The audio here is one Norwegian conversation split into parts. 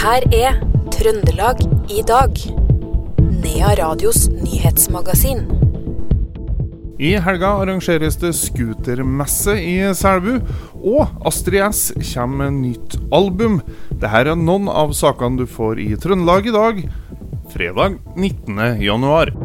her er Trøndelag i dag. Nea Radios nyhetsmagasin. I helga arrangeres det scootermesse i Selbu, og Astrid S kommer med nytt album. Dette er noen av sakene du får i Trøndelag i dag, fredag 19. januar.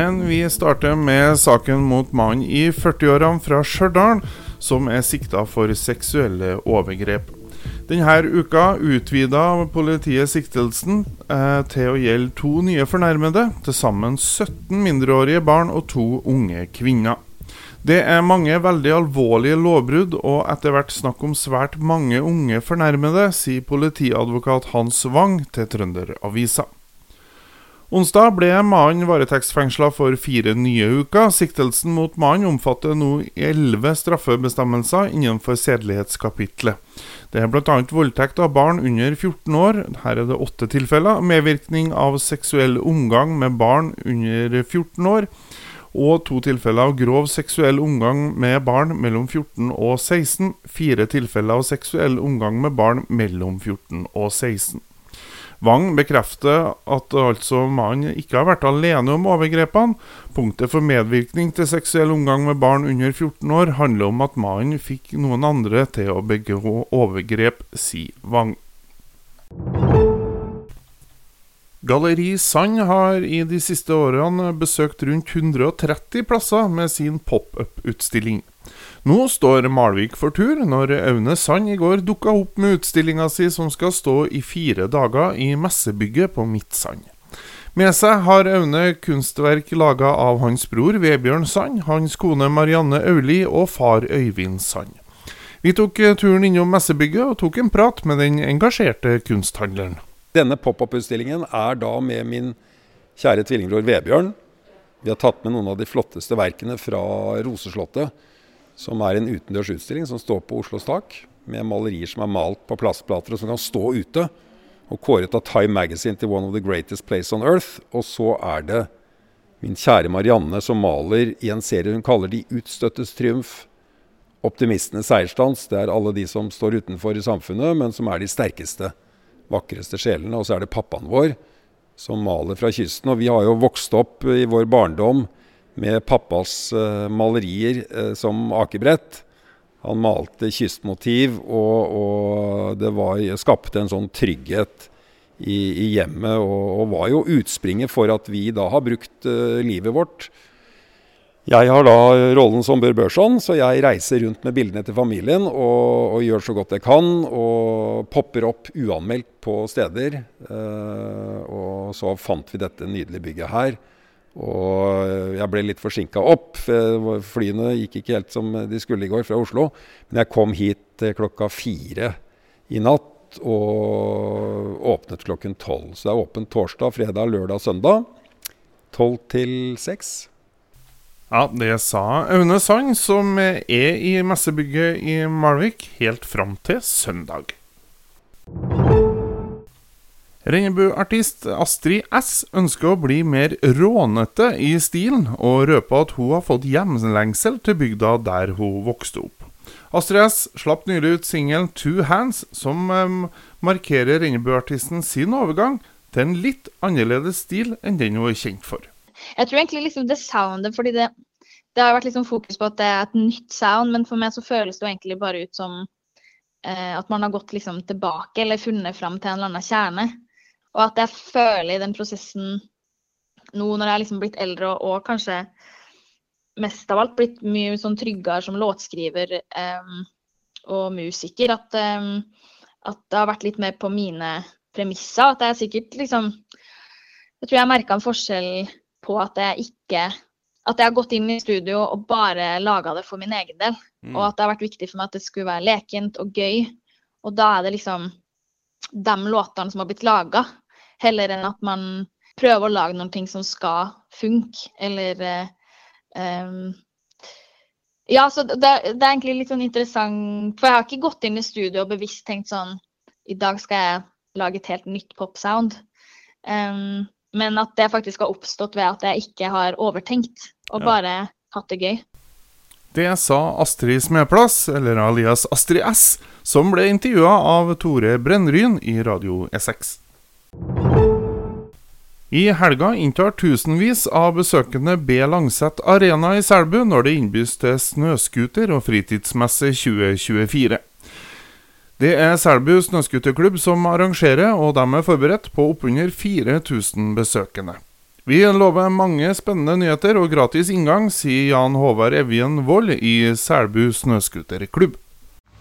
Men vi starter med saken mot mannen i 40-årene fra Stjørdal som er sikta for seksuelle overgrep. Denne uka utvida politiet siktelsen eh, til å gjelde to nye fornærmede, til sammen 17 mindreårige barn og to unge kvinner. Det er mange veldig alvorlige lovbrudd og etter hvert snakk om svært mange unge fornærmede, sier politiadvokat Hans Wang til Trønderavisa. Onsdag ble mannen varetektsfengsla for fire nye uker. Siktelsen mot mannen omfatter nå elleve straffebestemmelser innenfor sedelighetskapitlet. Det er bl.a. voldtekt av barn under 14 år, her er det åtte tilfeller, medvirkning av seksuell omgang med barn under 14 år, og to tilfeller av grov seksuell omgang med barn mellom 14 og 16, fire tilfeller av seksuell omgang med barn mellom 14 og 16. Wang bekrefter at altså mannen ikke har vært alene om overgrepene. Punktet for medvirkning til seksuell omgang med barn under 14 år handler om at mannen fikk noen andre til å begå overgrep, sier Wang. Galleri Sand har i de siste årene besøkt rundt 130 plasser med sin pop-up-utstilling. Nå står Malvik for tur, når Aune Sand i går dukka opp med utstillinga si som skal stå i fire dager i messebygget på Midtsand. Med seg har Aune kunstverk laga av hans bror Vebjørn Sand, hans kone Marianne Auli og far Øyvind Sand. Vi tok turen innom messebygget og tok en prat med den engasjerte kunsthandleren. Denne pop-up-utstillingen er da med min kjære tvillingbror Vebjørn. Vi har tatt med noen av de flotteste verkene fra Roseslottet som er en utendørs utstilling som står på Oslos tak, med malerier som er malt på plastplater og som kan stå ute. Og kåret av Time Magazine til One of the Greatest Place on Earth. Og så er det min kjære Marianne som maler i en serie hun kaller De utstøttes triumf. Optimistenes seiersdans. Det er alle de som står utenfor i samfunnet, men som er de sterkeste, vakreste sjelene. Og så er det pappaen vår som maler fra kysten. Og vi har jo vokst opp i vår barndom med pappas uh, malerier uh, som akebrett. Han malte kystmotiv, og, og det var, skapte en sånn trygghet i, i hjemmet. Og, og, var jo utspringet for at vi da har brukt uh, livet vårt. Jeg har da rollen som Bør Børson, så jeg reiser rundt med bildene til familien og, og gjør så godt jeg kan. Og popper opp uanmeldt på steder. og så fant vi dette nydelige bygget her. Og jeg ble litt forsinka opp. Flyene gikk ikke helt som de skulle i går fra Oslo. Men jeg kom hit klokka fire i natt og åpnet klokken tolv. Så det er åpent torsdag, fredag, lørdag, søndag. Tolv til seks. Ja, det sa Aune Sang, som er i messebygget i Malvik helt fram til søndag. Rennebu-artist Astrid S ønsker å bli mer rånete i stilen, og røper at hun har fått hjemlengsel til bygda der hun vokste opp. Astrid S slapp nylig ut singelen 'Two Hands', som eh, markerer regnbueartisten sin overgang til en litt annerledes stil enn den hun er kjent for. Jeg tror egentlig liksom det soundet, fordi det, det har vært liksom fokus på at det er et nytt sound, men for meg så føles det jo egentlig bare ut som eh, at man har gått liksom tilbake eller funnet fram til en eller annen kjerne. Og at jeg føler i den prosessen nå når jeg er liksom blitt eldre og, og, kanskje mest av alt blitt mye sånn tryggere som låtskriver um, og musiker, at, um, at, det har vært litt mer på mine premisser. At jeg sikkert liksom Jeg tror jeg merka en forskjell på at jeg ikke At jeg har gått inn i studio og bare laga det for min egen del. Mm. Og at det har vært viktig for meg at det skulle være lekent og gøy. Og da er det liksom de låtene som har blitt laga, heller enn at man prøver å lage noen ting som skal funke, eller um, Ja, så det, det, er egentlig litt sånn interessant For jeg har ikke gått inn i studio og bevisst tenkt sånn I dag skal jeg lage et helt nytt popsound. Um, men at det faktisk har oppstått ved at jeg ikke har overtenkt. og Ja. bare hatt det gøy. Det sa Astrid Smedplass, eller alias Astrid S, som ble intervjua av Tore Brennryn i Radio E6. I helga inntar tusenvis av besøkende B. Langset Arena i Selbu når det innbys til snøscooter- og fritidsmesse 2024. Det er Selbu snøscooterklubb som arrangerer, og de er forberedt på oppunder 4000 besøkende. Vi lover mange spennende nyheter og gratis inngang, sier Jan Håvard Evjen Vold i Selbu snøscooterklubb.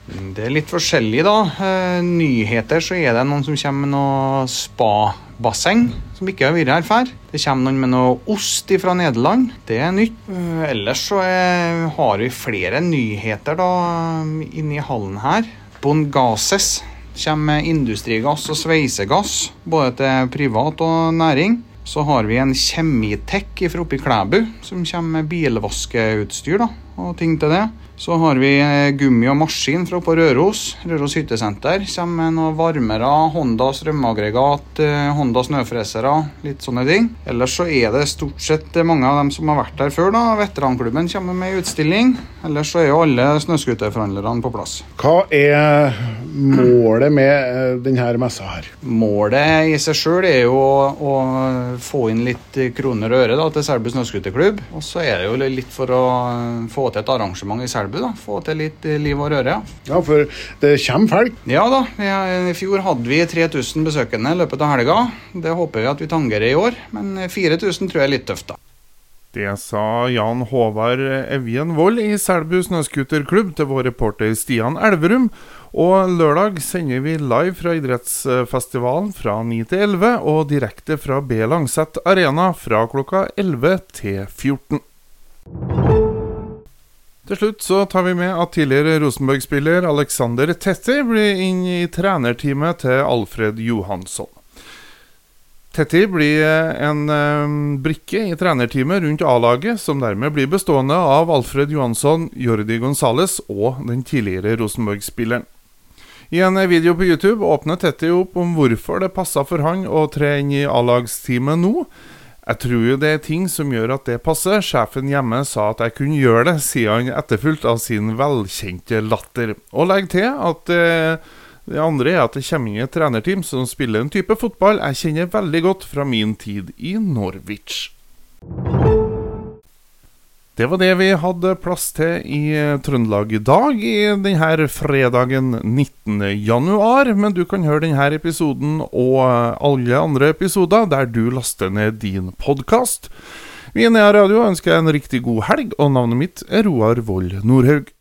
Det er litt forskjellig, da. Eh, nyheter så er det noen som kommer med noe spabasseng, som ikke har vært her før. Det kommer noen med noe ost fra Nederland. Det er nytt. Eh, ellers så er, har vi flere nyheter da inni hallen her. Bongases kommer med industrigass og sveisegass, både til privat og næring. Så har vi en Kjemitek fra oppe i Klæbu, som kommer med bilvaskeutstyr da, og ting til det. Så har vi eh, gummi og maskin fra på Røros. Røros hyttesenter. Kommer med noe varmere, Honda strømaggregat, eh, Honda snøfresere, litt sånne ting. Ellers så er det stort sett mange av dem som har vært der før. da. Veteranklubben kommer med utstilling. Ellers så er jo alle snøscooterforhandlerne på plass. Hva er målet med eh, denne messa her? Målet i seg sjøl er jo å få inn litt kroner og øre da, til Selbu snøscooterklubb. Og så er det jo litt for å få til et arrangement i Selbu. Da, Få til litt eh, liv og røre. ja. Ja, for det kommer folk. Ja da, I fjor hadde vi 3000 besøkende i løpet av helga. Det håper vi at vi tangerer i år, men 4000 tror jeg er litt tøft, da. Det sa Jan Håvard Evjen Vold i Selbu snøscooterklubb til vår reporter Stian Elverum. Og lørdag sender vi live fra idrettsfestivalen fra 9 til 11, og direkte fra B. Langset Arena fra klokka 11 til 14. Til slutt så tar vi med at tidligere Rosenborg-spiller Alexander Tetti blir inn i trenerteamet til Alfred Johansson. Tetti blir en eh, brikke i trenerteamet rundt A-laget, som dermed blir bestående av Alfred Johansson, Jordi Gonzales og den tidligere Rosenborg-spilleren. I en video på YouTube åpner Tetti opp om hvorfor det passer for han å tre inn i A-lagsteamet nå. Jeg tror jo det er ting som gjør at det passer. Sjefen hjemme sa at jeg kunne gjøre det, sier han etterfulgt av sin velkjente latter. Og legg til at eh, det andre er at det kommer inn et trenerteam som spiller en type fotball jeg kjenner veldig godt fra min tid i Norwich. Det var det vi hadde plass til i eh, Trøndelag i dag, i denne fredagen 19. januar. Men du kan høre denne episoden og eh, alle andre episoder der du laster ned din podkast. Vi i Nea Radio ønsker en riktig god helg, og navnet mitt er Roar Vold Nordhaug.